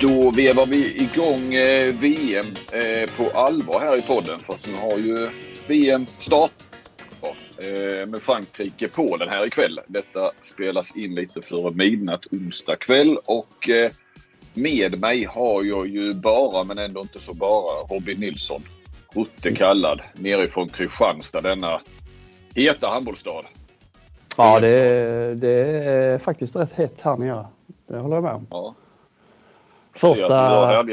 Då vevar vi igång eh, VM eh, på allvar här i podden för att nu har ju VM startat eh, med Frankrike-Polen här ikväll. Detta spelas in lite före midnatt onsdag kväll och med mig har jag ju bara, men ändå inte så bara, Robin Nilsson. Rutte kallad, nerifrån Kristianstad, denna heta handbollsstad. Ja, det, det är faktiskt rätt hett här nere. Det håller jag med om. Ja. Första, att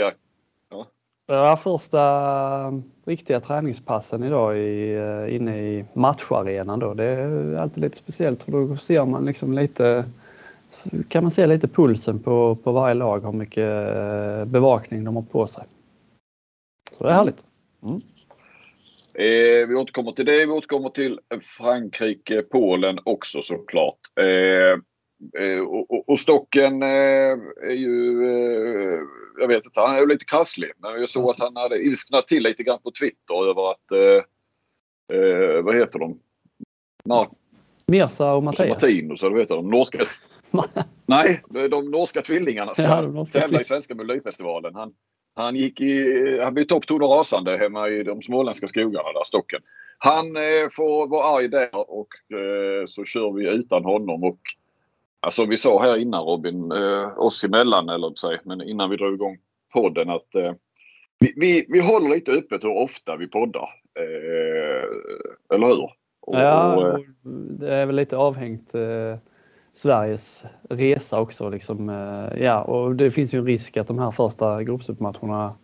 ja, första riktiga träningspassen idag i, eh, inne i matcharenan då. Det är alltid lite speciellt för då ser man liksom lite kan man se lite pulsen på, på varje lag, hur mycket eh, bevakning de har på sig. Så det är härligt. Mm. Eh, vi återkommer till det. Vi återkommer till Frankrike, Polen också såklart. Eh, eh, och, och, Stocken eh, är ju, eh, jag vet inte, han är lite krasslig. Men jag såg att han hade ilsknat till lite grann på Twitter över att, eh, vad heter de? Mar Mirza och Mattias. Martinus, eller vad heter de? Norska... Nej, de norska tvillingarna ska ja, tävla i Svenska Melodifestivalen. Han, han, gick i, han blev toppton och rasande hemma i de småländska skogarna där, Stocken. Han eh, får vara arg där och eh, så kör vi utan honom. Och, alltså vi sa här innan Robin, eh, oss emellan eller sig, men innan vi drog igång podden att eh, vi, vi, vi håller lite öppet hur ofta vi poddar. Eh, eller hur? Och, ja, och, eh, det är väl lite avhängt eh, Sveriges resa också. Liksom, eh, ja, och det finns ju en risk att de här första gruppspelsmatcherna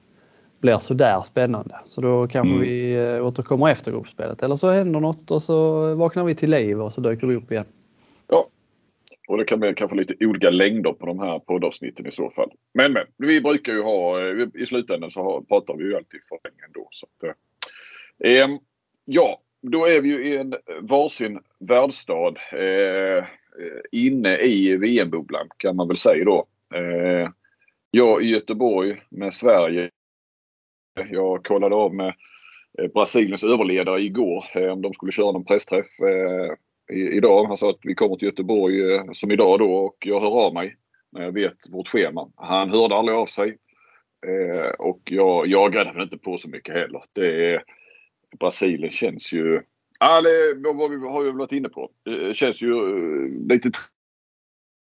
blir sådär spännande. Så då kanske mm. vi eh, återkommer efter gruppspelet. Eller så händer något och så vaknar vi till liv och så dyker det upp igen. Ja, och det kan bli kanske lite olika längder på de här poddavsnitten i så fall. Men men, vi brukar ju ha, eh, i slutändan så har, pratar vi ju alltid för länge ändå. Så att, eh, ja, då är vi ju i en varsin världsstad. Eh, inne i VM-bubblan kan man väl säga då. Eh, jag i Göteborg med Sverige. Jag kollade av med eh, Brasiliens överledare igår eh, om de skulle köra någon pressträff idag. Han sa att vi kommer till Göteborg eh, som idag då och jag hör av mig när jag vet vårt schema. Han hörde aldrig av sig. Eh, och jag jagade väl inte på så mycket heller. Det är, Brasilien känns ju Ja, det vad vi har ju varit inne på. Det känns ju eh, lite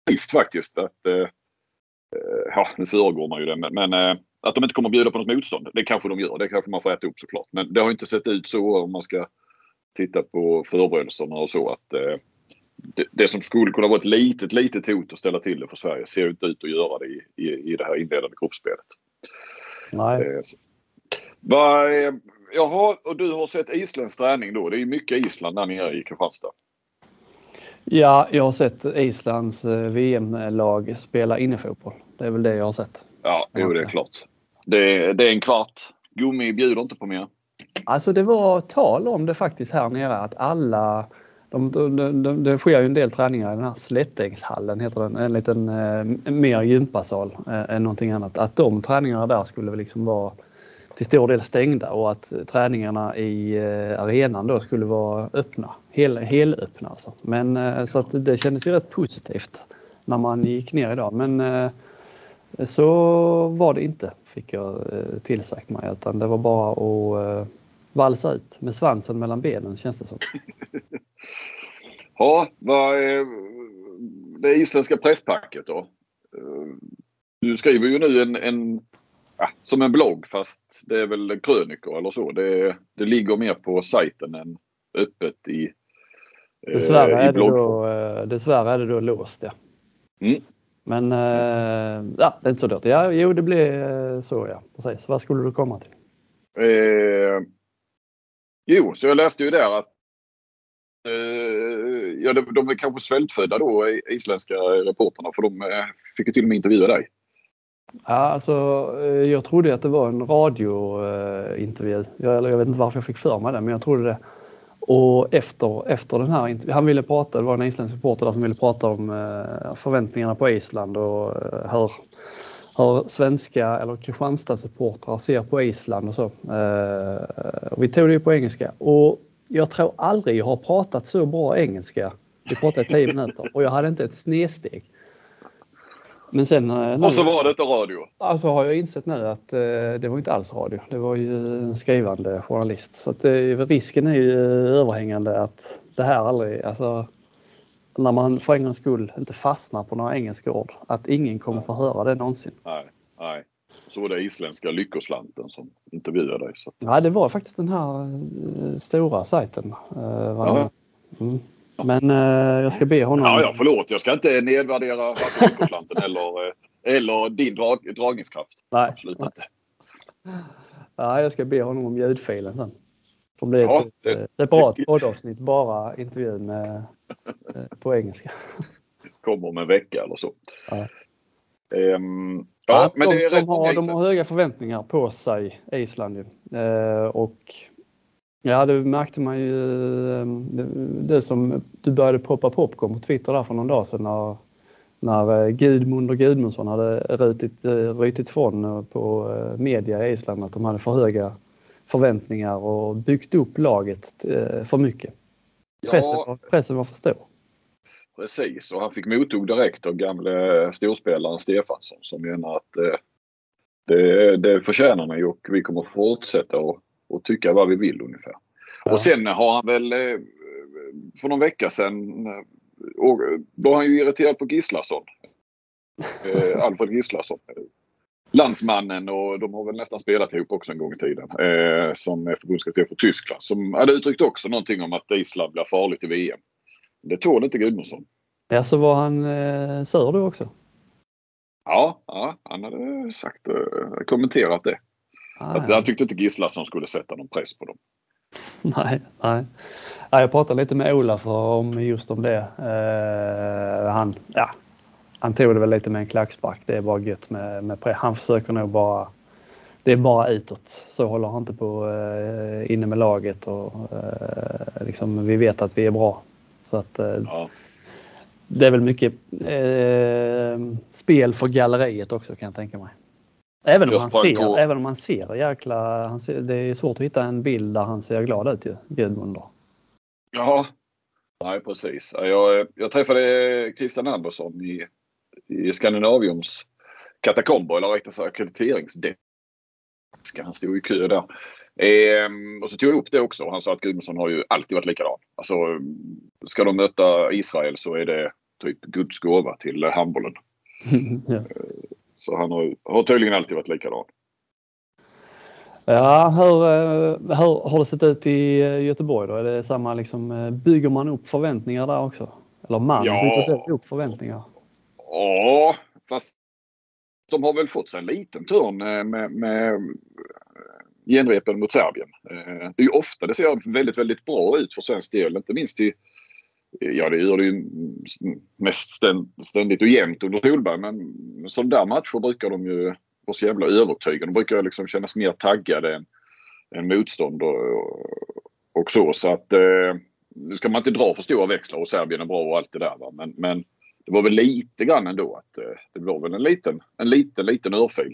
trist faktiskt att... Eh, eh, ja, nu föregår man ju det, men, men eh, att de inte kommer bjuda på något motstånd. Det kanske de gör. Det kanske man får äta upp såklart. Men det har inte sett ut så om man ska titta på förberedelserna och så att det, det, som skulle kunna vara ett litet, litet hot att ställa till det för Sverige ser inte ut att göra det i, i, i det här inledande gruppspelet. Nej. Vad, Jaha, och du har sett isländsk träning då? Det är mycket Island där nere i Kristianstad. Ja, jag har sett Islands eh, VM-lag spela innefotboll. Det är väl det jag har sett. Ja, jo, det är klart. Det, det är en kvart. Gummi bjuder inte på mer. Alltså det var tal om det faktiskt här nere att alla de, de, de, det sker ju en del träningar i den här Slättängshallen, heter den, en liten eh, mer gympasal eh, än någonting annat. Att de träningarna där skulle liksom vara till stor del stängda och att träningarna i eh, arenan då skulle vara öppna, hel, helöppna alltså. Men eh, så att det kändes ju rätt positivt när man gick ner idag. Men eh, så var det inte, fick jag eh, tillsagt mig, utan det var bara att eh, valsa ut med svansen mellan benen känns det som. Ja, vad är det isländska presspacket då? Du skriver ju nu en, en ja, som en blogg fast det är väl krönikor eller så. Det, det ligger mer på sajten än öppet i, eh, dessvärre i är det då, eh, Dessvärre är det då låst ja. Mm. Men eh, ja, det är inte så dåligt. Ja, jo, det blir eh, så ja. Precis. Vad skulle du komma till? Eh, jo, så jag läste ju där att eh, ja, de, de är kanske svältfödda då, isländska reporterna, för de eh, fick ju till och med intervjua dig. Ja, alltså, eh, jag trodde att det var en radiointervju. Eh, jag, jag vet inte varför jag fick för mig det, men jag trodde det. Och efter, efter den här han ville prata, det var en isländsk reporter som ville prata om eh, förväntningarna på Island och eh, hur, hur svenska eller Kristianstad-supportrar ser på Island och så. Och vi tog det ju på engelska och jag tror aldrig jag har pratat så bra engelska. Vi pratade i tio minuter och jag hade inte ett snedsteg. Men sen... Och så var det inte radio. Alltså har jag insett nu att eh, det var inte alls radio. Det var ju en skrivande journalist. Så att, eh, risken är ju överhängande att det här aldrig, alltså när man för en gångs skull inte fastnar på några engelska ord, att ingen kommer få höra det någonsin. Nej, nej. Så var det isländska Lyckoslanten som intervjuade dig. Så. Ja, det var faktiskt den här eh, stora sajten. Eh, ja. Mm. Men eh, jag ska be honom... Ja, ja, förlåt. Jag ska inte nedvärdera Lyckoslanten eller, eller din drag, dragningskraft. Nej. Absolut inte. Ja, jag ska be honom om ljudfilen sen. Det blir ja, ett det, separat poddavsnitt, bara intervjun med, på engelska. Kommer om en vecka eller så. Ja. Um, ja, men de, de, har, de har höga förväntningar på sig, Island. Uh, och ja, det märkte man ju. Det, det som du började poppa popcorn på Twitter där för någon dag sedan när, när Gudmund och Gudmundsson hade rutit, rytit från på media i Island att de hade för höga förväntningar och byggt upp laget för mycket. Pressen, ja. pressen var för stor. Precis, och han fick mothugg direkt av gamle storspelaren Stefansson som menar att eh, det, det förtjänar ni och vi kommer fortsätta och, och tycka vad vi vill ungefär. Ja. Och sen har han väl eh, för någon vecka sedan eh, och då var han ju irriterad på Gislason. Eh, Alfred Gislason. Landsmannen och de har väl nästan spelat ihop också en gång i tiden. Eh, som är förbundskapten för Tyskland. Som hade uttryckt också någonting om att Island blir farligt i VM. Det tål inte Gudmundsson. Ja, så var han eh, sur då också? Ja, ja, han hade sagt, eh, kommenterat det. Ah, att, ja. Han tyckte inte Gislason skulle sätta någon press på dem. nej, nej. Ja, jag pratade lite med Olaf om just om det. Eh, han, ja, han tog det väl lite med en klackspark. Det är bara gött med, med press. Han försöker nog bara det är bara utåt. Så håller han inte på eh, inne med laget och eh, liksom, vi vet att vi är bra. Så att, eh, ja. Det är väl mycket eh, spel för galleriet också kan jag tänka mig. Även om, han ser, även om han ser jäkla... Han ser, det är svårt att hitta en bild där han ser glad ut ju, Gudmund. Ja, nej precis. Jag, jag träffade Christian Andersson i, i Skandinaviums katakomber, eller rättare sagt ackrediteringsdesk. Han stod i kö där. Ehm, och så tog jag upp det också. Han sa att Gudmundsson har ju alltid varit likadan. Alltså, ska de möta Israel så är det typ Guds gåva till handbollen. ja. Så han har, har tydligen alltid varit likadan. Ja, hur, eh, hur har det sett ut i eh, Göteborg då? Är det samma liksom, eh, bygger man upp förväntningar där också? Eller man ja. bygger upp förväntningar? Ja, fast de har väl fått sig en liten törn eh, med, med eh, genrepen mot Serbien. Eh, det är ju ofta det ser väldigt, väldigt bra ut för svensk del. Inte minst i, ja det gör det ju mest ständigt och jämnt under Solberg men sådana där matcher brukar de ju vara så jävla övertygande. De brukar liksom kännas mer taggade än, än motstånd och, och så. Så att eh, nu ska man inte dra för stora växlar och Serbien är bra och allt det där. Va? Men, men det var väl lite grann ändå att eh, det var väl en liten, en liten, liten örfil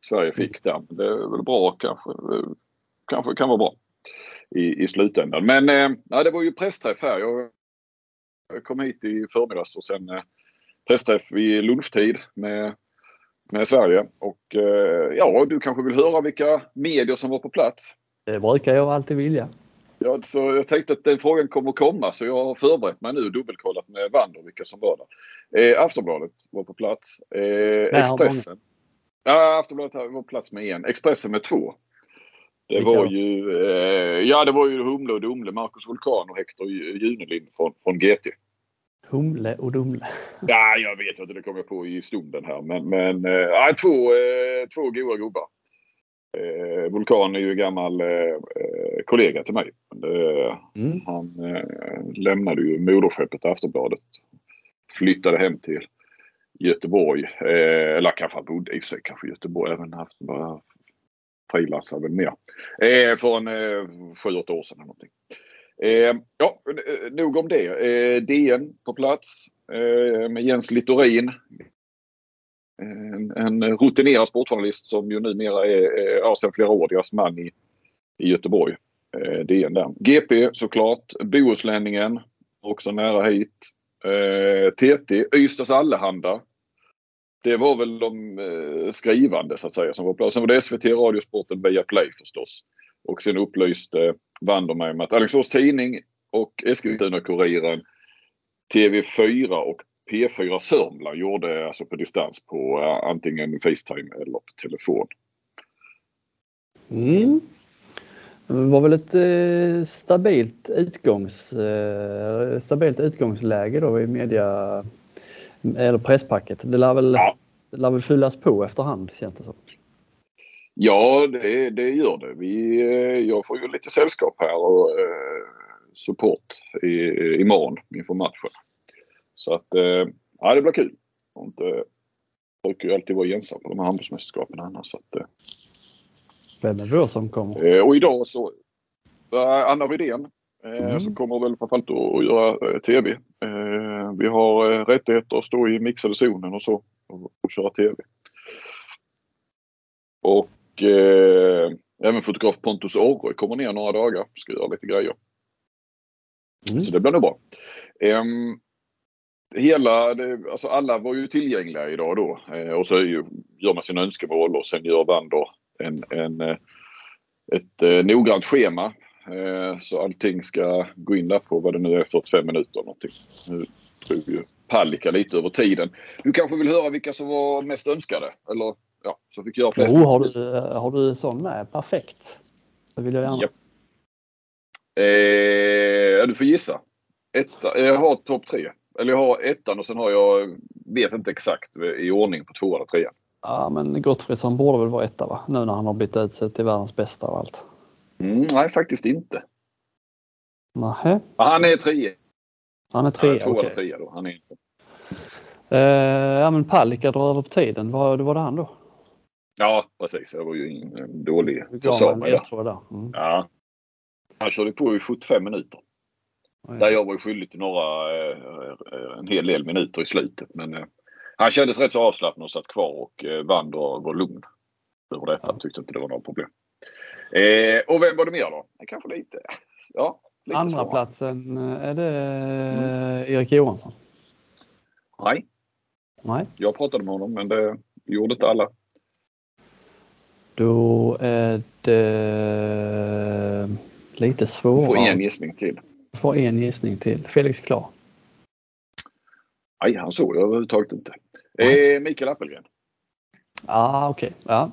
Sverige fick där. Det är väl bra kanske. Kanske kan vara bra i, i slutändan. Men eh, det var ju pressträff här. Jag kom hit i förmiddags och sen eh, pressträff vid lunchtid med, med Sverige. Och eh, ja, du kanske vill höra vilka medier som var på plats? Det brukar jag alltid vilja. Ja, så jag tänkte att den frågan kommer att komma så jag har förberett mig nu och dubbelkollat med Wander vilka som var där. Eh, Aftonbladet var på plats. Eh, Expressen. Ja, Aftonbladet var plats med en. Expressen med två. Det var ju, eh, ja det var ju Humle och Dumle, Marcus Vulkan och Hector Junelind från, från GT. Humle och Dumle. Ja, jag vet inte, det kom jag på i stunden här. Men, men eh, två, eh, två goa gubbar. Eh, Vulkan är ju gammal eh, kollega till mig. Eh, mm. Han eh, lämnade ju moderskeppet Aftonbladet. Flyttade hem till Göteborg. Eh, eller kanske han bodde i och för sig kanske Göteborg. Även haft bara frilansar väl mer. Eh, för en eh, sju, åtta år sedan eller någonting. Eh, ja, eh, nog om det. Eh, DN på plats eh, med Jens Littorin. Eh, en, en rutinerad sportjournalist som ju numera är, ja, sedan flera år deras man i, i Göteborg. Eh, DN där. GP såklart. Bohuslänningen också nära hit. Eh, TT, Ystads Allehanda. det var väl de eh, skrivande så att säga som var på Sen var det SVT, Radiosporten, via Play förstås. Och sen upplyste Wander mig med att Alingsås Tidning och Eskilstuna-Kuriren, TV4 och P4 Sörmland gjorde alltså på distans på uh, antingen Facetime eller på telefon. Mm. Det var väl ett eh, stabilt, utgångs, eh, stabilt utgångsläge då i media eller presspacket. Det lär väl, ja. det lär väl fyllas på efterhand känns det som. Ja, det, det gör det. Vi, eh, jag får ju lite sällskap här och eh, support i, imorgon inför matchen. Så att eh, ja, det blir kul. Inte, brukar ju alltid vara ensam på de här handbollsmästerskapen annars. Så att, eh, Vem är det som kommer? Eh, och idag så Anna Rydén mm. som kommer väl framförallt att göra TV. Vi har rättigheter att stå i mixade zonen och så och köra TV. Och eh, även fotograf Pontus Orre kommer ner några dagar. Ska göra lite grejer. Mm. Så det blir nog bra. Um, hela, det, alltså alla var ju tillgängliga idag då. Eh, och så ju, gör man sina önskemål och sen gör Wander en, en, eh, ett eh, noggrant schema. Eh, så allting ska gå in där på vad det nu är, 45 minuter någonting. Nu drog ju Palicka lite över tiden. Du kanske vill höra vilka som var mest önskade? Eller ja, så fick jag flest. Oh, har, du, har du sån med? Perfekt. Det vill jag gärna. Ja. Eh, du får gissa. Etta, jag har topp tre. Eller jag har ettan och sen har jag, vet inte exakt i ordning på tvåan och trean. Ja men Gottfridsson borde väl vara etta va? Nu när han har blivit utsedd till världens bästa och allt. Mm, nej faktiskt inte. Nähä. Han är trea. Han är trea, okej. Okay. trea då. Han är inte. Uh, ja men Palicka drar över på tiden. Var, var det han då? Ja precis. Jag var ju en dålig försvarare där. Mm. Ja. Han körde på i 75 minuter. Där jag var skyldig till några, eh, en hel del minuter i slutet. Men eh, han kändes rätt så avslappnad och satt kvar och eh, Wander var lugn över detta. Ja. Tyckte inte det var några problem. Eh, och vem var det mer då? Kanske lite, ja. Lite Andra svårare. platsen är det mm. Erik Johansson? Nej. Nej. Jag pratade med honom men det gjorde inte alla. Då är det lite svårare. Du får en gissning till. Får en gissning till. Felix Klar. Nej, han såg jag överhuvudtaget inte. Eh, Mikael Appelgren. Ah, okej. Okay. Ja,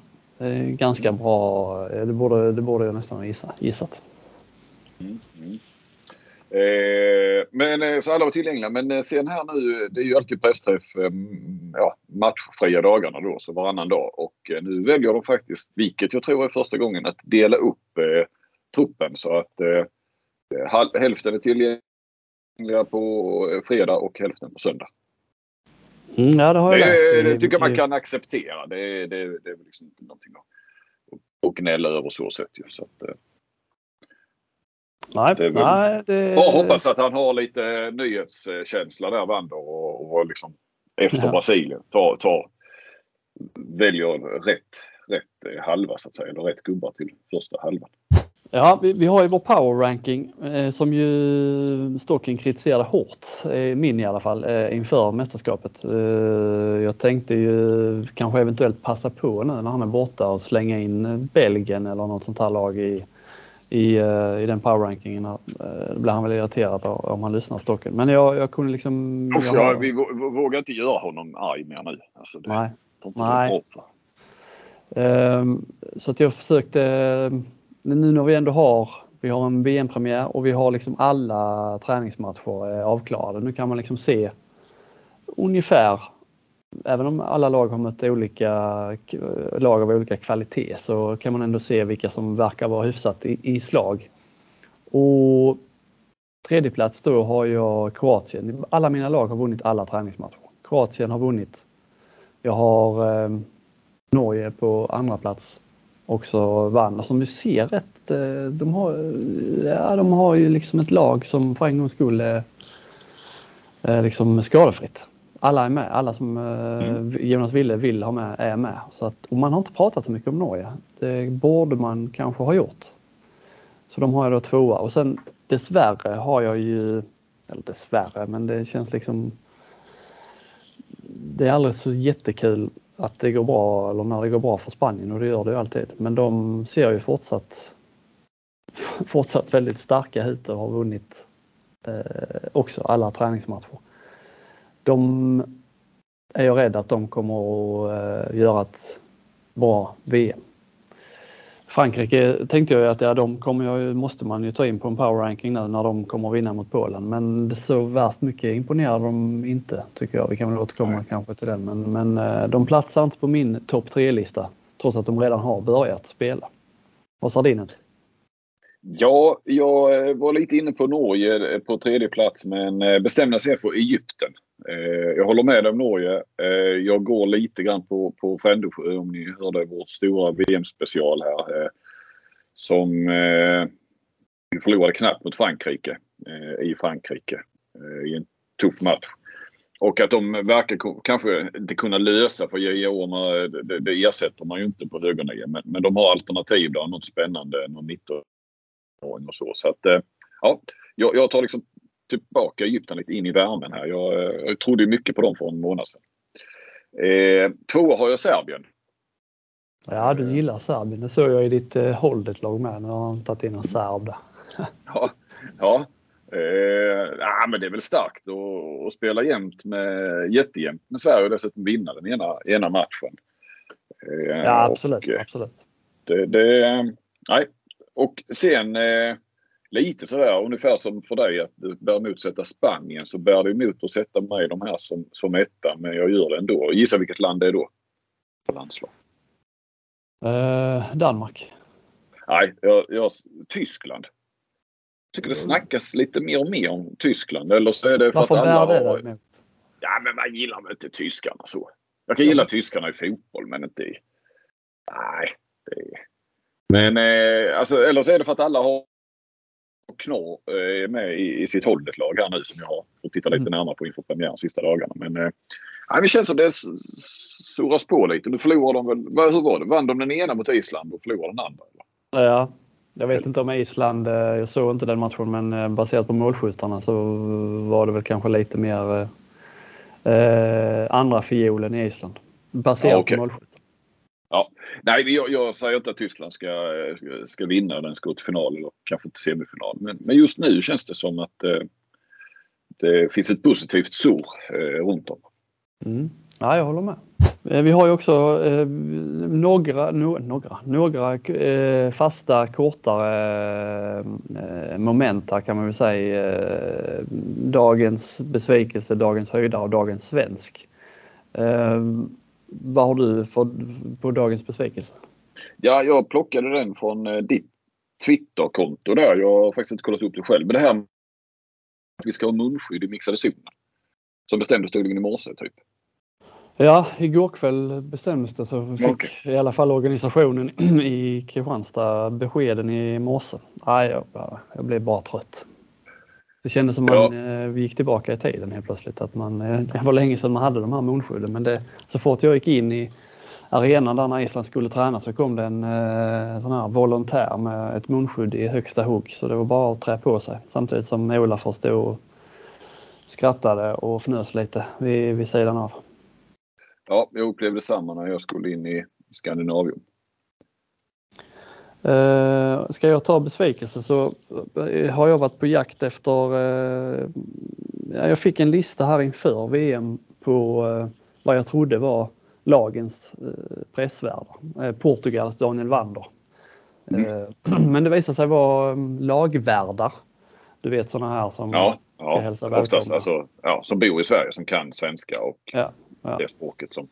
ganska bra. Det borde, det borde jag nästan ha gissa, gissat. Mm, mm. Eh, men eh, så alla var tillgängliga. Men eh, sen här nu, det är ju alltid pressträff ja, matchfria dagarna då, så varannan dag. Och nu väljer de faktiskt, vilket jag tror är första gången, att dela upp eh, truppen så att eh, hälften är tillgängliga på fredag och hälften på söndag. Mm, ja, det har jag det, läst. Det tycker jag man kan acceptera. Det, det, det är liksom inte någonting att, att gnälla över så sätt. Ju. Så att, Nej, det nej, det... Bara hoppas att han har lite nyhetskänsla där Wander och, och liksom efter ja. Brasilien tar, tar, väljer rätt, rätt halva så att säga, eller rätt gubbar till första halvan. Ja, vi, vi har ju vår power ranking eh, som ju Stocken kritiserade hårt, eh, min i alla fall, eh, inför mästerskapet. Eh, jag tänkte ju kanske eventuellt passa på nu när han är borta och slänga in Belgien eller något sånt här lag i, i, eh, i den powerrankingen. Eh, då blir han väl irriterad om han lyssnar Stocken. Men jag, jag kunde liksom... Usch, jag, vi vågar inte göra honom arg mer nu. Alltså det, nej. nej. Um, så att jag försökte, nu när vi ändå har, vi har en VM-premiär och vi har liksom alla träningsmatcher eh, avklarade. Nu kan man liksom se ungefär även om alla lag har mött olika lag av olika kvalitet så kan man ändå se vilka som verkar vara hyfsat i, i slag. Och tredje plats då har jag Kroatien. Alla mina lag har vunnit alla träningsmatcher. Kroatien har vunnit. Jag har eh, Norge på andra plats. Också vann. Som du ser rätt, eh, de har, ja, de har ju liksom ett lag som för en gångs skull är liksom skadefritt alla är med. Alla som eh, mm. Jonas Wille vill ha med är med. Så att, och man har inte pratat så mycket om Norge. Det borde man kanske ha gjort. Så de har jag då tvåa och sen dessvärre har jag ju, eller dessvärre, men det känns liksom det är aldrig så jättekul att det går bra eller när det går bra för Spanien och det gör det ju alltid. Men de ser ju fortsatt fortsatt väldigt starka ut och har vunnit eh, också alla träningsmatcher. De är jag rädd att de kommer att eh, göra ett bra VM. Frankrike tänkte jag att ja, de kommer jag, måste man ju ta in på en power ranking nu när de kommer vinna mot Polen. Men så värst mycket imponerade de inte tycker jag. Vi kan väl återkomma Nej. kanske till den. Men, men eh, de platsar inte på min topp tre-lista trots att de redan har börjat spela. Vad sa din Ja, jag eh, var lite inne på Norge på tredje plats men bestämde sig för Egypten. Eh, jag håller med om Norge. Eh, jag går lite grann på, på Frändesjö om ni hörde vårt stora VM-special här. Eh, som vi förlorade knappt mot Frankrike i Frankrike i en tuff match. Och att de verkar kanske inte kunna lösa för JO det, det ersätter man ju inte på högernian. Men, men de har alternativ där, något spännande, någon 19-åring och så. Så att ja, jag, jag tar liksom tillbaka Egypten lite in i värmen här. Jag, jag trodde mycket på dem för en månad sedan. Eh, två har jag Serbien. Ja, du gillar Serbien. Det såg jag i ditt eh, Holdet-lag med. Nu har han tagit in en serb där. ja, ja. Eh, ja, men det är väl starkt att, att spela jämt med, jättejämnt med Sverige och dessutom vinna den ena, ena matchen. Eh, ja, absolut. Och, eh, absolut. Det, det, nej. Och sen eh, lite sådär ungefär som för dig att det bär emot att sätta Spanien så bär det emot att sätta mig de här som, som etta men jag gör det ändå. Gissa vilket land det är då? Landslag. Eh, Danmark. Nej, jag, jag, Tyskland. Jag tycker det snackas lite mer och mer om Tyskland. Eller så är det för Varför att alla bär det har... Det ja, men man gillar väl inte tyskarna så. Jag kan gilla tyskarna i fotboll men inte i... Nej. Det... Men eh, alltså, eller så är det för att alla har Knorr är med i, sitt Holdet-lag här nu som jag har fått titta lite mm. närmare på inför premiären sista dagarna. Men eh, det känns som det surras på lite. Nu förlorar de väl, hur var det? Vann de den ena mot Island och förlorade den andra? Eller? Ja, jag vet inte om Island, eh, jag såg inte den matchen men eh, baserat på målskjutarna så var det väl kanske lite mer eh, andra fiolen i Island. Baserat ja, okay. på målskytt. Nej, jag, jag, säger inte att Tyskland ska, ska, vinna den ska gå till final eller kanske till semifinal. Men, men just nu känns det som att eh, det finns ett positivt surr eh, runt om. Mm. Ja, jag håller med. Eh, vi har ju också eh, några, no, några, några eh, fasta kortare eh, moment här kan man väl säga. Eh, dagens besvikelse, dagens höjda och dagens svensk. Eh, vad har du för, på dagens besvikelse? Ja, jag plockade den från eh, ditt Twitterkonto där. Jag har faktiskt inte kollat upp det själv. Men det här att vi ska ha munskydd i mixade zonen. Som bestämdes tydligen i morse typ. Ja, igår kväll bestämdes det så fick okay. i alla fall organisationen i Kristianstad beskeden i morse. Nej, jag, jag blev bara trött. Det kändes som ja. man eh, vi gick tillbaka i tiden helt plötsligt. Att man, eh, det var länge sedan man hade de här munskydden men det, så fort jag gick in i arenan där när Island skulle träna så kom det en eh, sån här volontär med ett munskydd i högsta hugg så det var bara att trä på sig samtidigt som Ola förstod och skrattade och fnös lite vid, vid sidan av. Ja, jag upplevde samma när jag skulle in i Skandinavium. Uh, ska jag ta besvikelse så uh, har jag varit på jakt efter... Uh, jag fick en lista här inför VM på vad jag trodde var lagens pressvärdar. Portugals Daniel Wander. Mm. Men det visade sig vara um, lagvärdar. Du vet sådana här som ja, ja, hälsa oftast alltså, ja, som bor i Sverige som kan svenska och ja, ja. det språket som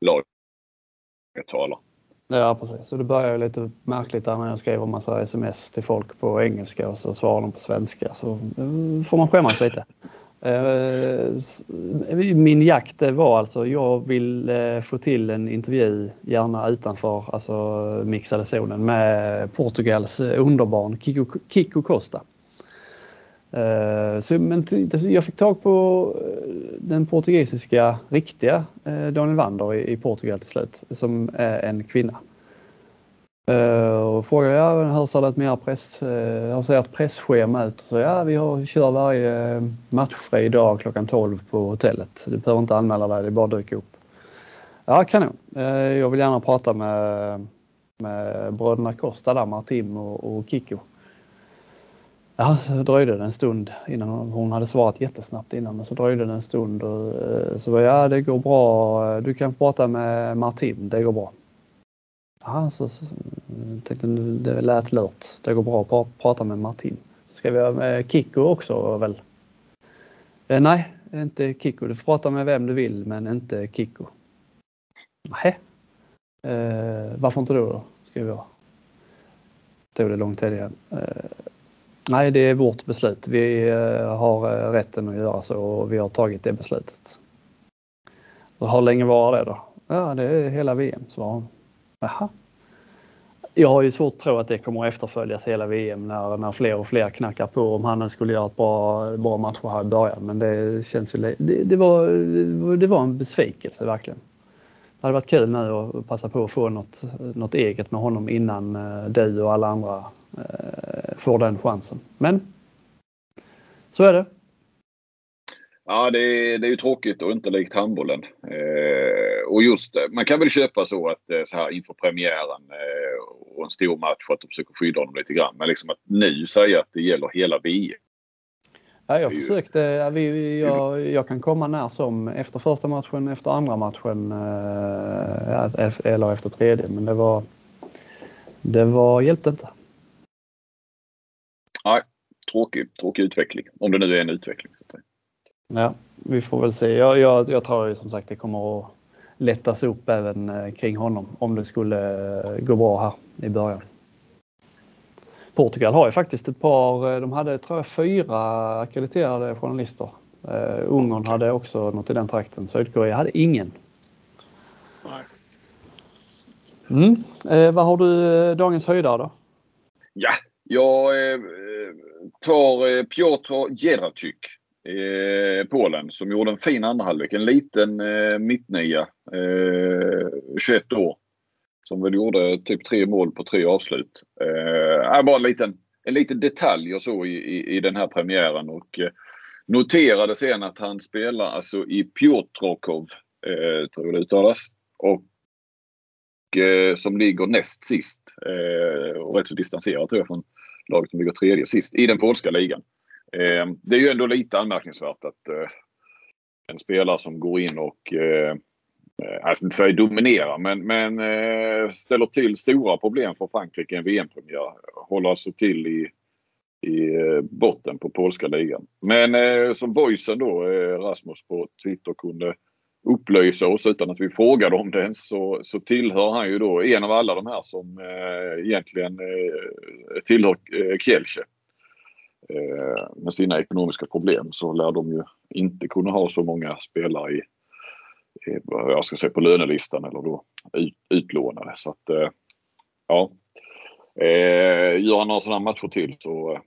laget talar. Ja precis, så det började lite märkligt där när jag skrev en massa sms till folk på engelska och så svarade de på svenska så eh, får man skämmas lite. Eh, eh, min jakt var alltså, jag vill få till en intervju, gärna utanför alltså mixade zonen, med Portugals underbarn Kiko, Kiko Costa. Eh, så, men jag fick tag på eh, den portugisiska riktiga eh, Daniel Wander i Portugal till slut, som är en kvinna. Uh, och frågade ja, hur ser det med er press, uh, hur ser ert pressschema ut? Så ja, vi har, kör varje matchfri dag klockan 12 på hotellet. Du behöver inte anmäla dig, det är bara att dyka upp. Ja, kanon. Uh, jag vill gärna prata med, med bröderna Costa där, Martim och, och Kiko. Ja, så dröjde det en stund innan hon hade svarat jättesnabbt innan men så dröjde det en stund och eh, så ja det går bra. Du kan prata med Martin, det går bra. Ja, så, så mm, tänkte det lät lurt. Det går bra att prata med Martin. Ska vi ha med Kikko också väl? Eh, nej, inte Kikko. Du får prata med vem du vill men inte Kikko. Nej. Eh, varför inte då? då? Skrev jag. Tog det lång tid igen. Eh, Nej, det är vårt beslut. Vi eh, har eh, rätten att göra så och vi har tagit det beslutet. Och hur länge var det då? Ja, det är hela VM, svarade hon. Jaha. Jag har ju svårt att tro att det kommer att efterföljas hela VM när, när fler och fler knackar på om han skulle göra ett bra, bra match här i början. Men det känns ju... Det, det, var, det var en besvikelse verkligen. Det hade varit kul nu att passa på att få något, något eget med honom innan eh, du och alla andra får den chansen. Men så är det. Ja, det är, det är ju tråkigt och inte likt handbollen. Eh, och just man kan väl köpa så att eh, så här inför premiären eh, och en stor match att de försöker skydda honom lite grann. Men liksom att nu säga att det gäller hela VM. Ja, jag försökte. Vi, jag, jag kan komma när som efter första matchen, efter andra matchen eh, eller efter tredje. Men det var, det var, hjälpte inte. Nej, tråkig, tråkig utveckling. Om det nu är en utveckling. Så att säga. Ja, vi får väl se. Jag, jag, jag tror ju som sagt det kommer att lättas upp även eh, kring honom om det skulle eh, gå bra här i början. Portugal har ju faktiskt ett par, eh, de hade tror jag fyra akkrediterade journalister. Uh, Ungern hade också något i den trakten. Sydkorea hade ingen. Nej. Mm. Uh, vad har du dagens höjdare då? Ja, jag eh, tar eh, Piotr Jeratyk eh, Polen som gjorde en fin andra halvlek. En liten eh, mittnia, eh, 21 år. Som väl gjorde typ tre mål på tre avslut. Eh, bara en liten, en liten detalj och så i, i, i den här premiären. Och, eh, noterade sen att han spelar alltså i Piotrkov, eh, tror jag det uttalas. Och eh, som ligger näst sist eh, och rätt så distanserat tror jag från laget som ligger tredje sist i den polska ligan. Eh, det är ju ändå lite anmärkningsvärt att eh, en spelare som går in och eh, alltså inte säga dominerar men, men eh, ställer till stora problem för Frankrike i en VM-premiär. Håller alltså till i, i eh, botten på polska ligan. Men eh, som boysen då, eh, Rasmus på Twitter kunde upplysa oss utan att vi frågade om det ens så, så tillhör han ju då en av alla de här som eh, egentligen eh, tillhör eh, Kielce. Eh, med sina ekonomiska problem så lär de ju inte kunna ha så många spelare i, i jag ska säga på lönelistan eller då ut, utlånade. Så att eh, ja. Eh, gör han några sådana matcher till så,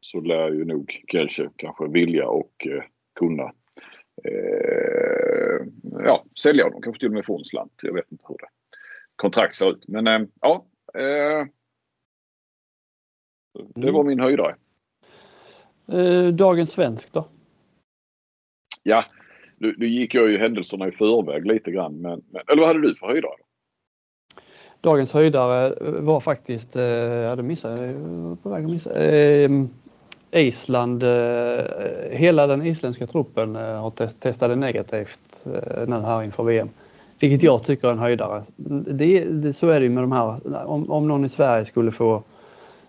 så lär ju nog Kielce kanske vilja och eh, kunna eh, ja, sälja honom. Kanske till och med få en slant. Jag vet inte hur det kontrakt ser ut. Men eh, ja. Eh, det var min höjdare. Eh, dagens svensk då? Ja, nu, nu gick jag ju händelserna i förväg lite grann. Men, eller vad hade du för höjdare? Dagens höjdare var faktiskt, eh, ja det missade jag på väg att missa. Eh, Island, eh, hela den isländska truppen eh, har test, testade negativt eh, nu här inför VM. Vilket jag tycker är en höjdare. Det, det, så är det ju med de här, om, om någon i Sverige skulle få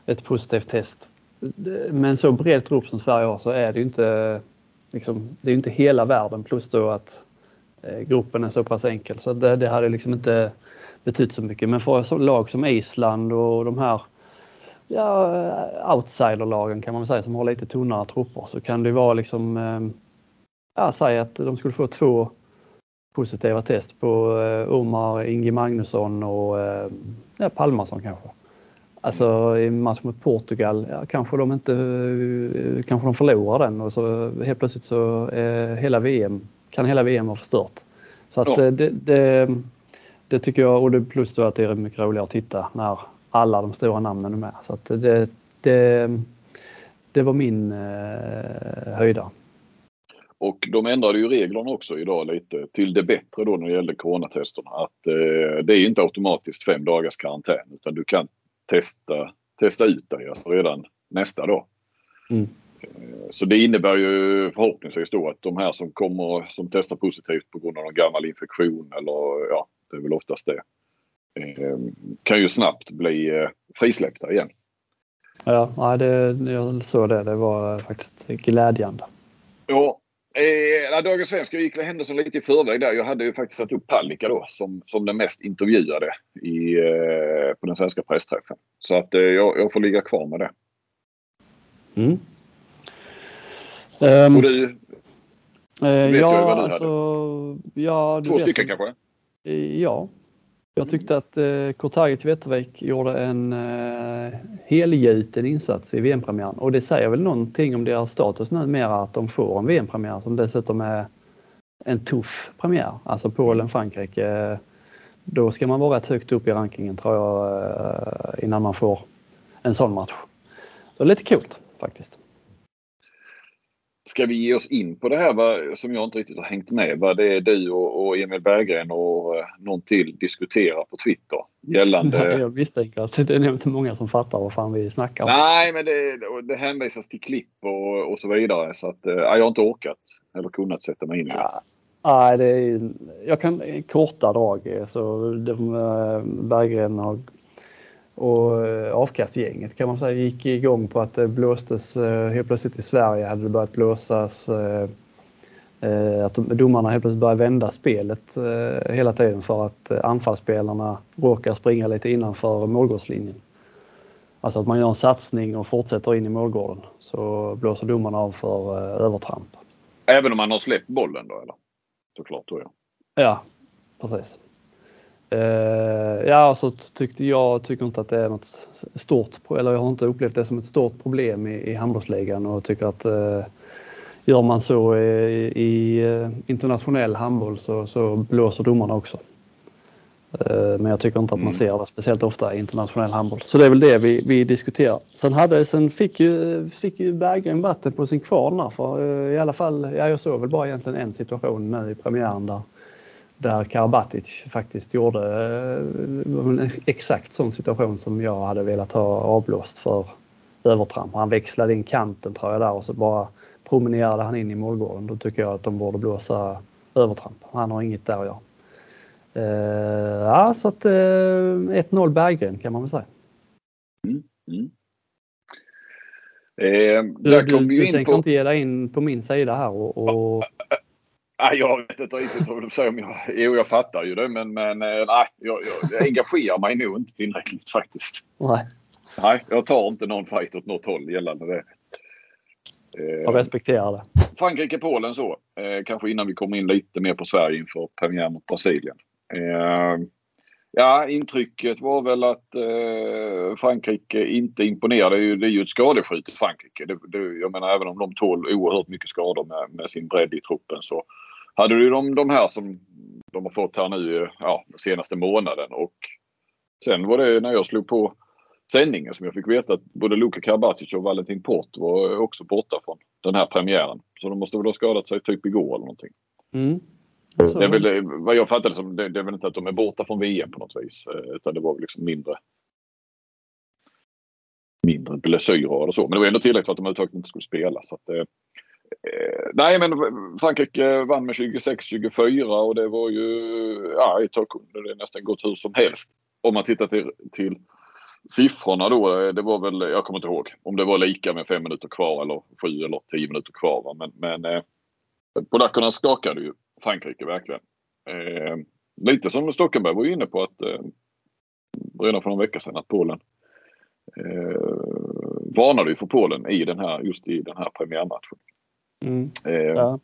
ett positivt test eh, med en så bred trupp som Sverige har så är det ju inte, liksom, det är inte hela världen plus då att eh, gruppen är så pass enkel så det, det hade liksom inte betytt så mycket. Men för lag som Island och de här ja, outsiderlagen kan man väl säga som har lite tunnare trupper så kan det vara liksom, eh, ja, säg att de skulle få två positiva test på eh, Omar Inge Magnusson och ja, Palmarsson kanske. Alltså i match mot Portugal, ja, kanske de inte kanske de förlorar den och så helt plötsligt så är hela VM, kan hela VM vara förstört. Så att ja. det, det, det, tycker jag och det plus då att det är mycket roligare att titta när alla de stora namnen är med. Så det, det, det var min eh, höjda. Och de ändrade ju reglerna också idag lite till det bättre då när det gällde coronatesterna. Att eh, det är inte automatiskt fem dagars karantän utan du kan testa, testa ut dig redan nästa dag. Mm. Eh, så det innebär ju förhoppningsvis då att de här som kommer som testar positivt på grund av någon gammal infektion eller ja, det är väl oftast det. Eh, kan ju snabbt bli eh, frisläppta igen. Ja, det, jag såg det. Det var faktiskt glädjande. Ja, Eh, Dagens Svenska gick händelsen lite i förväg där. Jag hade ju faktiskt satt upp Palicka då som, som den mest intervjuade i, eh, på den svenska pressträffen. Så att eh, jag, jag, får ligga kvar med det. Mm. Um, Och du? Eh, vet ja, jag vad du alltså, hade. Ja, Två stycken kanske? Ja, jag tyckte att eh, Kortagic Wettervik gjorde en eh, helgjuten insats i VM-premiären och det säger väl någonting om deras status numera att de får en VM-premiär som dessutom är en tuff premiär. Alltså Polen-Frankrike. Eh, då ska man vara rätt högt upp i rankingen tror jag eh, innan man får en sån match. Det är lite coolt faktiskt. Ska vi ge oss in på det här vad, som jag inte riktigt har hängt med? Vad det är du och, och Emil Berggren och eh, någon till diskuterar på Twitter gällande... jag misstänker att det är inte många som fattar vad fan vi snackar om. Nej, men det, det hänvisas till klipp och, och så vidare så att eh, jag har inte orkat eller kunnat sätta mig in i det. Ja. Nej, det är, jag kan korta drag. Så de, eh, Berggren har och eh, avkastgänget kan man säga gick igång på att det blåstes eh, helt plötsligt i Sverige hade det börjat blåsas eh, att domarna helt plötsligt började vända spelet hela tiden för att anfallsspelarna råkar springa lite innanför målgårdslinjen. Alltså att man gör en satsning och fortsätter in i målgården så blåser domarna av för övertramp. Även om man har släppt bollen då eller? Såklart då ja. Ja, precis. Uh, ja, så tyckte jag tycker inte att det är något stort, eller jag har inte upplevt det som ett stort problem i, i handbollsligan och tycker att uh, gör man så i, i uh, internationell handboll så, så blåser domarna också. Men jag tycker inte att man mm. ser det speciellt ofta i internationell handboll. Så det är väl det vi, vi diskuterar. Sen, hade, sen fick ju, fick ju Berggren vatten på sin kvarn. För i alla fall, ja, jag såg väl bara egentligen en situation nu i premiären där där Karabatic faktiskt gjorde eh, en exakt sån situation som jag hade velat ha avblåst för övertramp. Han växlade in kanten tror jag där och så bara promenerade han in i målgården. Då tycker jag att de borde blåsa övertramp. Han har inget där att göra. Uh, ja, så att uh, eh, 1-0 Berggren kan man väl säga. Mm, mm. Eh, du, du, du tänker på... inte ge dig in på min sida här och, och jag vet inte riktigt vad du säger om jag... Jo, jag fattar ju det men, men eh, nej, jag, jag, jag engagerar mig nog inte tillräckligt faktiskt. Nej. Nej, jag tar inte någon fight åt något håll gällande det. Jag respekterar det. Frankrike-Polen så. Eh, kanske innan vi kommer in lite mer på Sverige inför premiär mot Brasilien. Eh, ja, intrycket var väl att eh, Frankrike inte imponerade. Det är ju, det är ju ett skadeskjut i Frankrike. Det, det, jag menar även om de tål oerhört mycket skador med, med sin bredd i truppen så hade du de, de här som de har fått här nu ja, senaste månaden och sen var det när jag slog på sändningen som jag fick veta att både Luka Karabatic och Valentin Port var också borta från den här premiären. Så de måste väl ha skadat sig typ igår eller någonting. Mm. Det är väl, vad jag fattade som, det, det är väl inte att de är borta från VM på något vis. Eh, utan det var väl liksom mindre mindre blessyrer eller så. Men det var ändå tillräckligt för att de överhuvudtaget inte skulle spela. Så att, Eh, Eh, nej, men Frankrike vann med 26-24 och det var ju... Ja, ett tag kunde det nästan gått hur som helst. Om man tittar till, till siffrorna då. Eh, det var väl, jag kommer inte ihåg om det var lika med fem minuter kvar eller sju eller tio minuter kvar. Va? Men, men eh, polackerna skakade ju Frankrike verkligen. Eh, lite som Stockenberg var inne på att eh, redan för någon vecka sedan att Polen eh, varnade ju för Polen i den här, just i den här premiärmatchen. Mm. Eh, ja.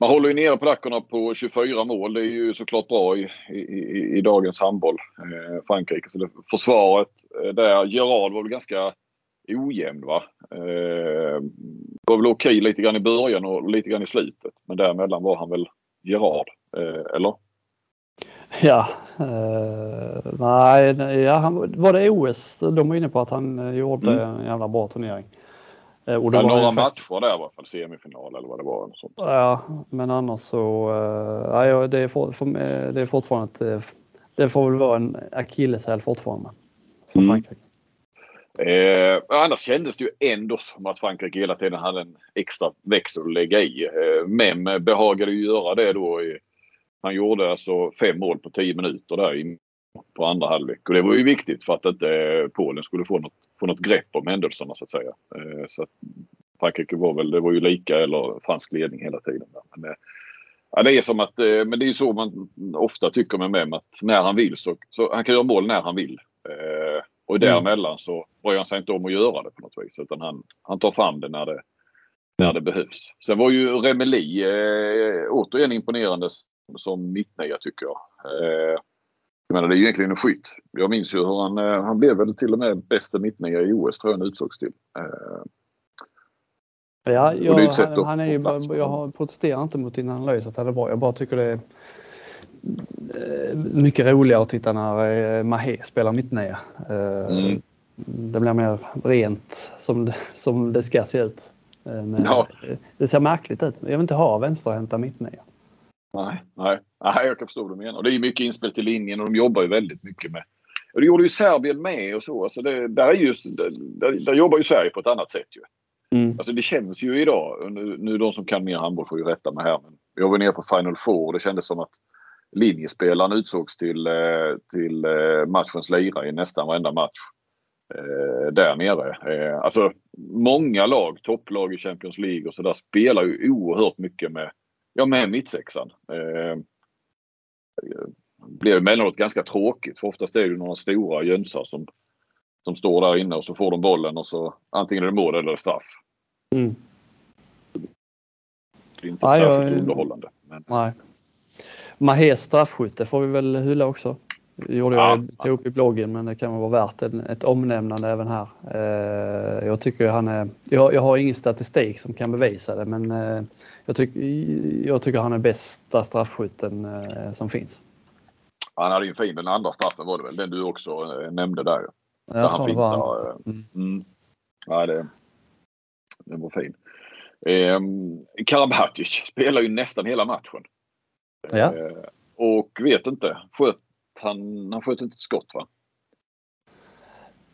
Man håller ju nere polackerna på 24 mål. Det är ju såklart bra i, i, i dagens handboll. Eh, Frankrike. Så det, försvaret eh, där, Gerard var väl ganska ojämn va. Eh, var väl okej lite grann i början och lite grann i slutet. Men däremellan var han väl Gerard, eh, eller? Ja, uh, nej, ja, han, var det OS? De var inne på att han uh, gjorde mm. en jävla bra turnering. Uh, och det ja, några matcher där i alla fall, semifinal eller vad det var. Sånt. Ja, men annars så, uh, ja, det, är for, för, det är fortfarande ett, det får väl vara en akilleshäl fortfarande för mm. Frankrike. Eh, annars kändes det ju ändå som att Frankrike hela tiden hade en extra växel att lägga i. Eh, Mem behagade ju göra det då. I, han gjorde alltså fem mål på tio minuter där i, på andra halvlek. Och det var ju viktigt för att inte Polen skulle få något, få något grepp om händelserna så att säga. Eh, så att Frankrike var väl, det var ju lika eller fransk ledning hela tiden. Men, eh, ja, det är som att, eh, men det är så man ofta tycker med Mem att när han vill så, så han kan göra mål när han vill. Och mm. däremellan så bryr han sig inte om att göra det på något vis utan han, han tar fram det när det, när det behövs. Sen var ju Remeli eh, återigen imponerande som mittnia tycker jag. Eh, jag menar det är ju egentligen en skytt. Jag minns ju hur han, eh, han blev väl till och med bästa mittnia i OS tror jag han utsågs till. Eh, Ja, jag, han, han är ju, jag protesterar inte mot din analys att han är bra. Jag bara tycker det är Eh, mycket roligare att titta när Mahé spelar mittnia. Mm. Det blir mer rent som det, som det ska se ut. Men ja. Det ser märkligt ut. Jag vill inte ha vänsterhänta mittnia. Nej, nej, nej, jag kan förstå vad du menar. Det är mycket inspel till linjen och de jobbar ju väldigt mycket med och det gjorde ju Serbien med och så. Alltså det, där, är just, där, där jobbar ju Sverige på ett annat sätt. Ju. Mm. Alltså det känns ju idag, nu, nu de som kan mer handboll får ju rätta mig här, men jag var nere på Final Four och det kändes som att linjespelaren utsågs till, eh, till eh, matchens lirare i nästan varenda match eh, där nere. Alltså många lag, topplag i Champions League och så där spelar ju oerhört mycket med, ja, med mittsexan. Det blir emellanåt ganska tråkigt för oftast är det några stora jönsar som, som står där inne och så får de bollen och så antingen är det mål eller straff. Mm. Det är inte nej, särskilt jag, underhållande. Men... Nej. Mahés straffskytte får vi väl hylla också. Det gjorde ja, jag tog upp i bloggen men det kan vara värt en, ett omnämnande även här. Eh, jag tycker han är, jag, jag, har ingen statistik som kan bevisa det men eh, jag, tyck, jag tycker han är bästa straffskytten eh, som finns. Han hade ju en fin, den andra straffen var det väl, den du också eh, nämnde där. Ja, jag tror det var han. Mm. Mm. Ja, det, den var fin. Eh, Karabatic spelar ju nästan hela matchen. Ja. Eh, och vet inte, sköt han, han sköt inte ett skott va?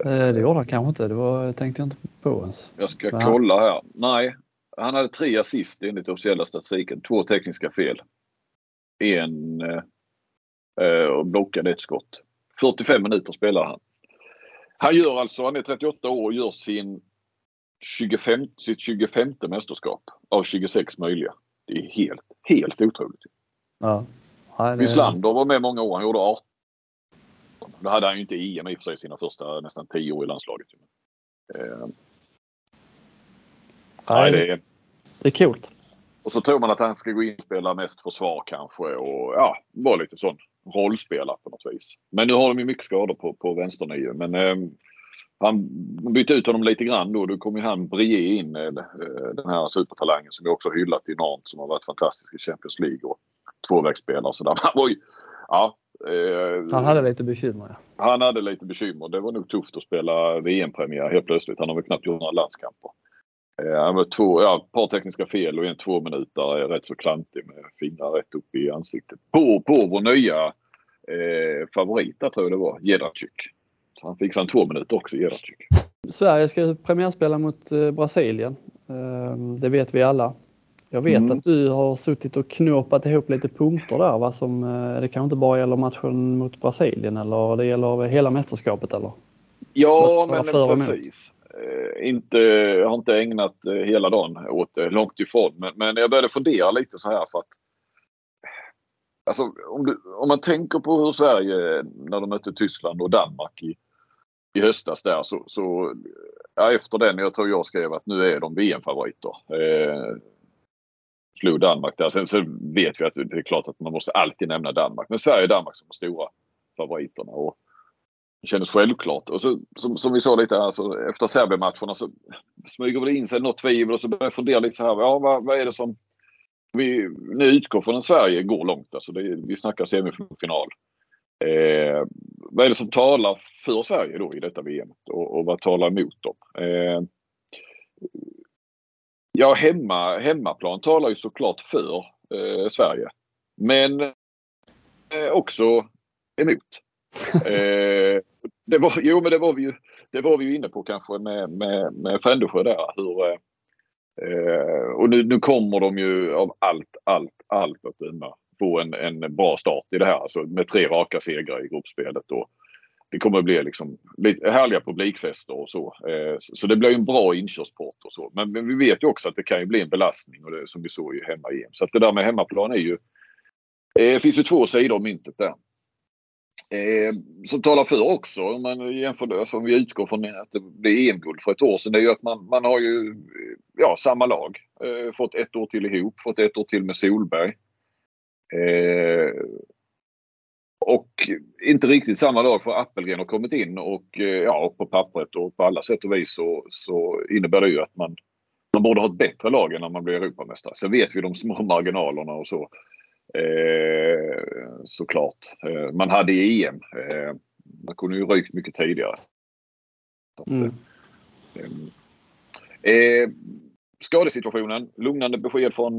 Eh, det gjorde han kanske inte, det var, tänkte jag inte på ens. Jag ska Men kolla här. Nej, han hade tre assist enligt officiella statistiken. Två tekniska fel. En eh, och blockade ett skott. 45 minuter spelar han. Han gör alltså, han är 38 år och gör sin 25, sitt 25 mästerskap av 26 möjliga. Det är helt, helt otroligt. Ja. Ja, det... Wislander var med många år. Han gjorde 18. Då hade han ju inte EM i och för sig sina första nästan 10 år i landslaget. Eh. Nej, det, är... det är coolt. Och så tror man att han ska gå in och spela mest försvar kanske och ja, vara lite sån rollspelare på något vis. Men nu har de ju mycket skador på, på vänsternio. Men eh, han bytte ut honom lite grann då. Då kom ju han Brie in, eh, den här supertalangen som jag också hyllat enormt som har varit fantastisk i Champions League. Och tvåvägsspelare och sådär. Han var ju, ja, eh, han hade lite bekymmer. Ja. Han hade lite bekymmer. Det var nog tufft att spela VM-premiär helt plötsligt. Han har väl knappt gjort några landskamper. Eh, två, ja, ett par tekniska fel och en två minuter är rätt så klantig med fingrar rätt upp i ansiktet. På, på vår nya eh, favorit tror jag det var, Jedracik. Han fixade en två minuter också, Jedracik. Sverige ska premiärspela mot eh, Brasilien. Eh, det vet vi alla. Jag vet mm. att du har suttit och knåpat ihop lite punkter där. Va? Som, eh, det kanske inte bara gäller matchen mot Brasilien eller det gäller hela mästerskapet eller? Ja, men precis. Eh, inte, jag har inte ägnat eh, hela dagen åt det, långt ifrån. Men, men jag började fundera lite så här för att Alltså, om, du, om man tänker på hur Sverige när de mötte Tyskland och Danmark i, i höstas där så, så ja, efter den, jag tror jag skrev att nu är de VM-favoriter. Eh, slog Danmark där. Sen så vet vi att det är klart att man måste alltid nämna Danmark. Men Sverige och Danmark som de stora favoriterna. Och det kändes självklart. Och så, som, som vi sa lite alltså, efter Serbien-matcherna så smyger det in sig något tvivel och så börjar jag fundera lite så här. Ja, vad, vad är det som vi nu utgår från att Sverige går långt. Alltså det, vi snackar semifinal. Eh, vad är det som talar för Sverige då i detta VM och, och vad talar emot dem? Eh, ja, hemma, hemmaplan talar ju såklart för eh, Sverige. Men eh, också emot. Eh, det var, jo, men det var vi ju, det var vi ju inne på kanske med, med, med Frändesjö där. Hur, eh, och nu, nu kommer de ju av allt, allt, allt att döma få en, en bra start i det här. Alltså med tre raka segrar i gruppspelet. Och det kommer att bli liksom härliga publikfester och så. Eh, så det blir en bra inkörsport och så. Men, men, vi vet ju också att det kan ju bli en belastning och det, som vi såg i hemma-EM. Så att det där med hemmaplan är ju... Det eh, finns ju två sidor av myntet där. Eh, som talar för också, om man jämför alltså om vi utgår från att det blev EM-guld för ett år sedan, det är ju att man, man har ju ja, samma lag. Eh, fått ett år till ihop, fått ett år till med Solberg. Eh, och inte riktigt samma lag för Appelgren har kommit in och eh, ja, på pappret och på alla sätt och vis så, så innebär det ju att man, man borde ha ett bättre lag än när man blir Europamästare. Sen vet vi de små marginalerna och så. Eh, Såklart. Eh, man hade i EM. Eh, man kunde ju rykt mycket tidigare. Mm. Eh, skadesituationen. Lugnande besked från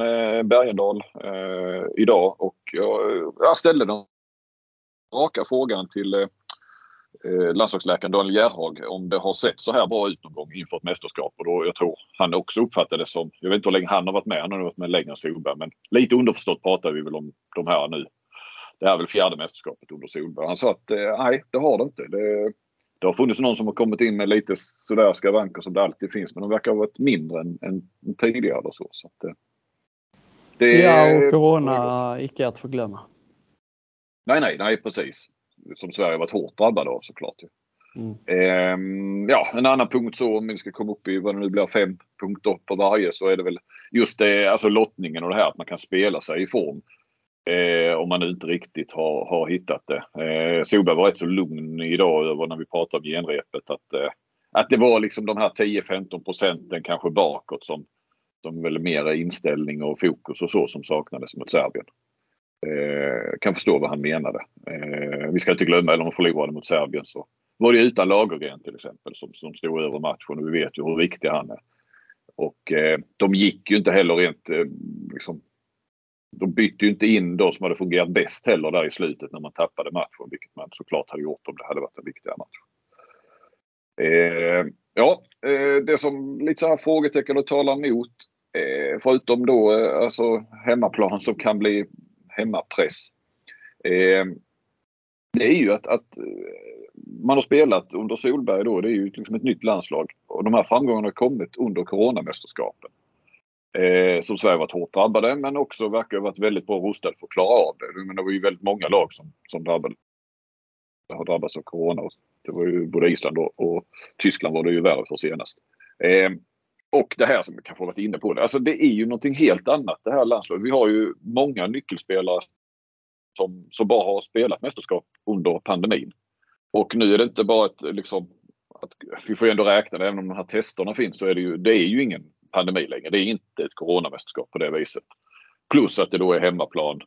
Bergendal idag och jag, ställde den raka frågan till eh, landslagsläkaren Daniel Gerhag om det har sett så här bra ut någon gång inför ett mästerskap. Och då, jag tror han också uppfattade det som, jag vet inte hur länge han har varit med, han har varit med längre än Solberg, men lite underförstått pratar vi väl om de här nu. Det här är väl fjärde mästerskapet under Solberg. Han sa att eh, nej, det har det inte. Det, det har funnits någon som har kommit in med lite sådär skavanker som det alltid finns, men de verkar ha varit mindre än, än tidigare. Eller så, så att, eh, det, ja, och corona icke att förglömma. Nej, nej, nej precis. Som Sverige varit hårt drabbade av såklart. Mm. Ehm, ja, en annan punkt så om vi ska komma upp i vad det nu blir fem punkter på varje så är det väl just det, alltså lottningen och det här att man kan spela sig i form. Eh, om man nu inte riktigt har, har hittat det. Eh, Solberg var rätt så lugn idag över när vi pratade om genrepet att, eh, att det var liksom de här 10-15 procenten kanske bakåt som, som väl mer inställning och fokus och så som saknades mot Serbien. Eh, kan förstå vad han menade. Eh, vi ska inte glömma, eller om de förlorade mot Serbien så var det utan Lagergren till exempel som, som stod över matchen och vi vet ju hur viktig han är. Och eh, de gick ju inte heller rent eh, liksom, de bytte ju inte in de som hade fungerat bäst heller där i slutet när man tappade matchen, vilket man såklart hade gjort om det hade varit en viktigare match. Eh, ja, eh, det som lite så här frågetecken och talar emot, eh, förutom då eh, alltså hemmaplan som kan bli hemmapress. Eh, det är ju att, att, eh, man har spelat under Solberg då, det är ju liksom ett nytt landslag. Och de här framgångarna har kommit under coronamästerskapen. Eh, som Sverige varit hårt drabbade men också verkar ha varit väldigt bra rustade för att klara av det. Men det var ju väldigt många lag som, som drabbade, har drabbats av corona. Det var ju både Island och, och Tyskland var det ju värre för senast. Eh, och det här som vi kanske varit inne på. Det. Alltså det är ju någonting helt annat det här landslaget. Vi har ju många nyckelspelare som, som bara har spelat mästerskap under pandemin. Och nu är det inte bara ett liksom att vi får ju ändå räkna det, även om de här testerna finns så är det ju, det är ju ingen pandemi längre. Det är inte ett coronamästerskap på det viset. Plus att det då är hemmaplan.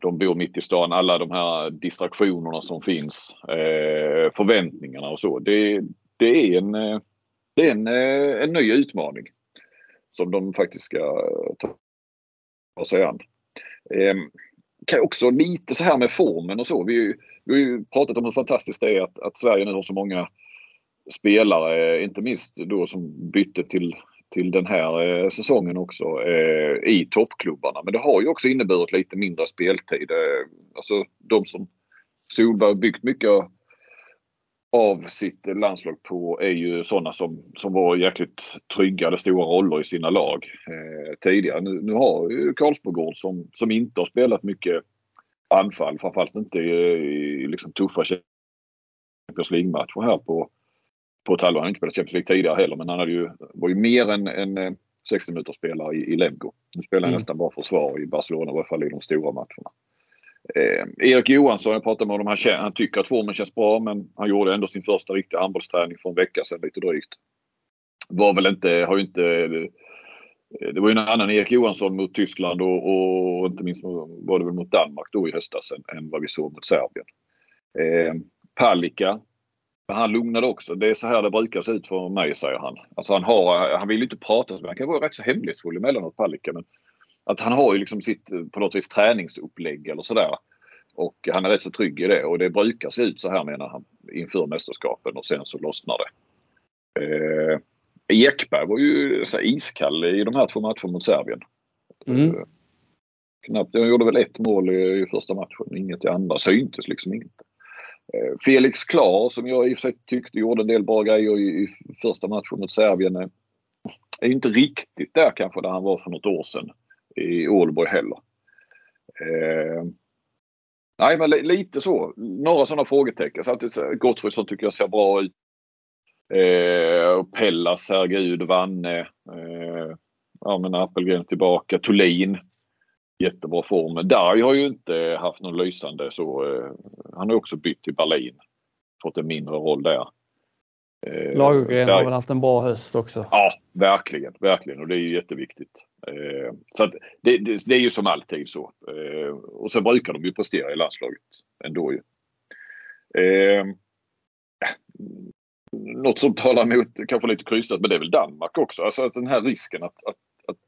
De bor mitt i stan. Alla de här distraktionerna som finns. Eh, förväntningarna och så. Det, det är en eh, det är en, eh, en ny utmaning som de faktiskt ska eh, ta sig an. Eh, kan också lite så här med formen och så. Vi, vi har ju pratat om hur fantastiskt det är att, att Sverige nu har så många spelare, inte minst då som bytte till, till den här eh, säsongen också eh, i toppklubbarna. Men det har ju också inneburit lite mindre speltid. Eh, alltså de som Solberg byggt mycket av sitt landslag på är ju sådana som, som var jäkligt trygga, eller stora roller i sina lag eh, tidigare. Nu, nu har ju Karlsbogård som, som inte har spelat mycket anfall, framförallt inte i, i liksom tuffa Champions League-matcher här på, på ett halvår. Han har inte spelat Champions League tidigare heller men han hade ju, var ju mer än, än 60 minuters spelare i, i Lemgo. Nu spelar han mm. nästan bara försvar i Barcelona, i alla fall i de stora matcherna. Eh, Erik Johansson, jag pratade med honom, han, han tycker att formen känns bra men han gjorde ändå sin första riktiga handbollsträning för en vecka sedan lite drygt. Var väl inte, har ju inte det var ju en annan Erik Johansson mot Tyskland och, och inte minst var det väl mot Danmark då i höstas än, än vad vi såg mot Serbien. Eh, Palicka. Han lugnade också. Det är så här det brukar se ut för mig, säger han. Alltså han, har, han vill inte prata, men han kan vara rätt så hemlighetsfull emellanåt, Palicka. Men att han har ju liksom sitt på något vis träningsupplägg eller sådär. Och han är rätt så trygg i det och det brukar se ut så här menar han inför mästerskapen och sen så lossnar det. Eh, Ekberg var ju så iskall i de här två matcherna mot Serbien. Mm. Eh, knappt, jag gjorde väl ett mål i, i första matchen, inget i andra. Syntes liksom inget. Eh, Felix Klar som jag i och för sig tyckte gjorde en del bra grejer i, i första matchen mot Serbien eh, är, inte riktigt där kanske där han var för något år sedan i Ålborg heller. Eh, nej, men lite så. Några sådana frågetecken. Samtidigt Gottfridsson tycker jag ser bra ut. Eh, Pellas, herregud, Vanne. Eh, ja, men Appelgren tillbaka. Thulin. Jättebra form. Darj har ju inte haft någon lysande så. Eh, han har också bytt till Berlin. Fått en mindre roll där. Eh, Lagergren har väl haft en bra höst också. Ja, verkligen, verkligen och det är ju jätteviktigt. Eh, så det, det, det, är ju som alltid så. Eh, och sen brukar de ju prestera i landslaget ändå ju. Eh, något som talar emot, kanske lite krystat, men det är väl Danmark också. Alltså att den här risken att, att, att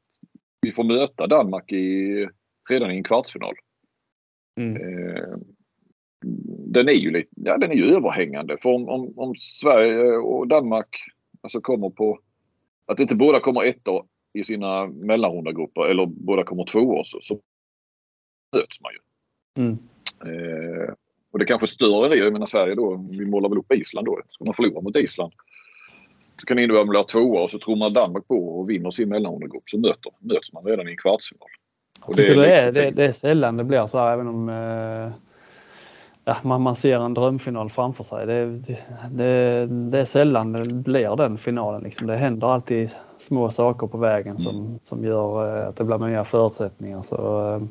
vi får möta Danmark i, redan i en kvartsfinal. Mm. Eh, den är ju lite, ja den är ju överhängande. För om, om, om Sverige och Danmark alltså kommer på att inte båda kommer etta i sina mellanrundagrupper eller båda kommer tvåa så, så möts man ju. Mm. Eh, och det kanske större är, jag menar Sverige då, vi målar väl upp Island då. Ska man förlora mot Island så kan det innebära att man blir tvåa och så tror man Danmark på och vinner sin mellanrundagrupp så möter, möts man redan i en kvartsfinal. Och det, är, det, är, det, det är sällan det blir så här även om eh ja, man, man ser en drömfinal framför sig. Det, det, det, är sällan det blir den finalen. Liksom. Det händer alltid små saker på vägen som, mm. som gör eh, att det blir nya förutsättningar. Så, eh,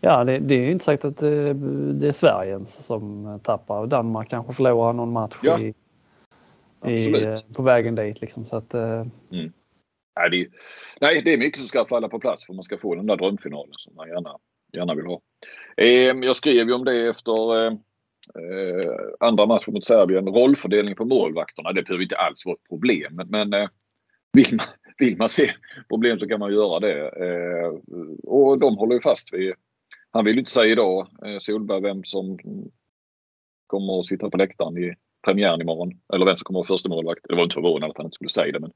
ja, det, det är inte sagt att det, det är Sverige som tappar. Danmark kanske förlorar någon match ja. i, i, eh, på vägen dit. Liksom. Så att, mm nej, det, nej, det är mycket som ska falla på plats för att man ska få den där drömfinalen som man gärna gärna vill ha. Eh, jag skrev ju om det efter eh, eh, andra matchen mot Serbien. Rollfördelning på målvakterna, det behöver inte alls vara ett problem. Men eh, vill man, vill man se problem så kan man göra det. Eh, och de håller ju fast vid... Han vill inte säga idag, eh, Solberg, vem som kommer att sitta på läktaren i premiären imorgon. Eller vem som kommer att vara första målvakt. Det var inte förvånande att han inte skulle säga det. Men,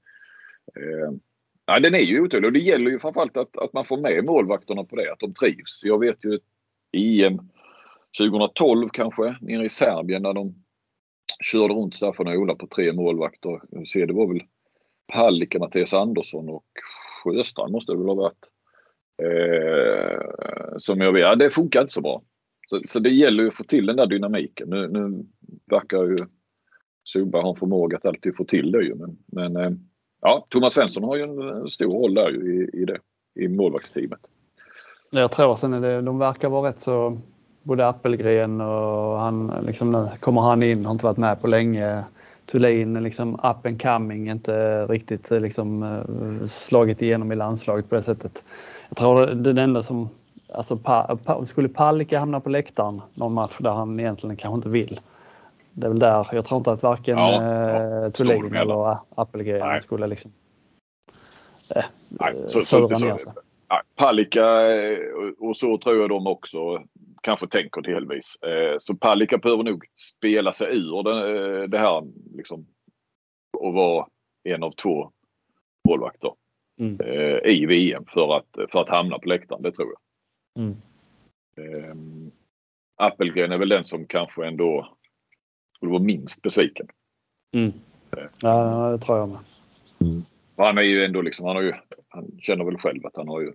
Ja, den är ju otålig och det gäller ju framförallt att, att man får med målvakterna på det, att de trivs. Jag vet ju EM 2012 kanske, nere i Serbien när de körde runt Staffan och Ola på tre målvakter. Jag ser, det var väl Palicka, Mattias Andersson och Sjöstrand måste det väl ha varit. Eh, som jag vet, ja, det funkar inte så bra. Så, så, det gäller ju att få till den där dynamiken. Nu, nu verkar ju Solberg ha en förmåga att alltid få till det ju. Men, men eh, ja, Thomas Svensson har ju en eh, stor roll där i, i det, i målvaktsteamet. Jag tror att det, de verkar vara rätt så, både Appelgren och han, liksom nu kommer han in, har inte varit med på länge. Thulin liksom up and coming, inte riktigt eh, liksom eh, slagit igenom i landslaget på det sättet. Jag tror det, den enda som, alltså pa, pa, skulle Palicka hamna på läktaren någon match där han egentligen kanske inte vill, det är väl där. Jag tror inte att varken ja, ja, eh, Thulin eller Appelgren skulle liksom eh, nej, så, så, så, ner sig. Palicka eh, och så tror jag de också kanske tänker delvis. Eh, så Palicka behöver nog spela sig ur det, det här liksom och vara en av två målvakter mm. i VM för att, för att hamna på läktaren. Det tror jag. Mm. Um, Appelgren är väl den som kanske ändå skulle vara minst besviken. Mm. Ja, det tror jag med. Mm. Han är ju ändå liksom, han har ju, han känner väl själv att han har ju,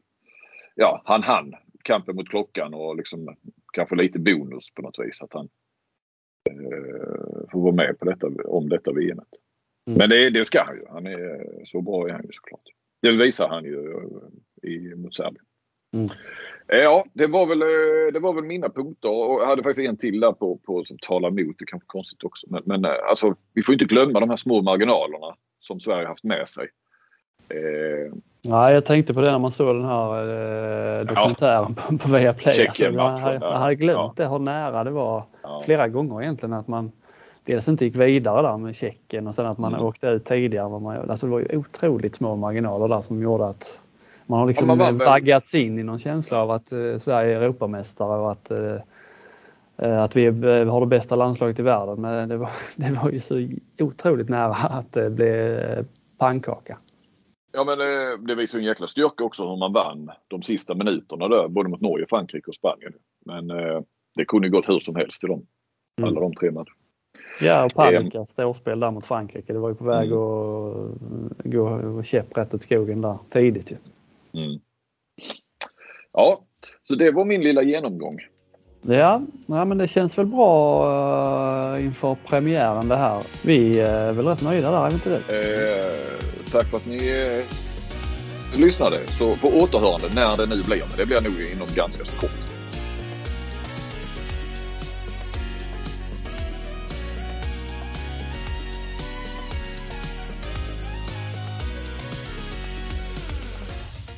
ja, han hann kampen mot klockan och liksom kanske lite bonus på något vis att han eh, får vara med på detta, om detta VM. Mm. Men det, det ska han ju. Han är, så bra är han ju såklart. Det visar han ju i, mot Serbien. Mm. Eh, ja, det var, väl, eh, det var väl mina punkter och jag hade faktiskt en till där på, på som talar emot. Det kanske är konstigt också. Men, men eh, alltså, vi får inte glömma de här små marginalerna som Sverige haft med sig. Eh, Ja, jag tänkte på det när man såg den här eh, dokumentären på, på Viaplay. Alltså, ja. hade glömt Ja. det, hur nära det var ja. flera gånger egentligen att man dels inte gick vidare där med Tjeckien och sen att man Mm. åkte ut tidigare vad man. Alltså det var ju otroligt små marginaler där som gjorde att man har liksom man vaggats in i någon känsla av att eh, Sverige är Europamästare och att, eh, eh, att vi eh, har det bästa landslaget i världen. Men det var, det var ju så otroligt nära att det blev eh, pannkaka. Ja men det, det visar en jäkla styrka också hur man vann de sista minuterna där. Både mot Norge, Frankrike och Spanien. Men eh, det kunde gått hur som helst i dem. Mm. Alla de tre matcherna. Ja, och Palikas storspel där mot Frankrike. Det var ju på väg Mm. att gå käpprätt åt skogen där tidigt ju. Mm. Ja, så det var min lilla genomgång. Ja, ja, men det känns väl bra eh, inför premiären det här. Vi är väl rätt nöjda där, är vi inte det? Eh, tack för att ni eh, lyssnade. Så på återhörande när det nu blir. Men det blir nog inom ganska så kort.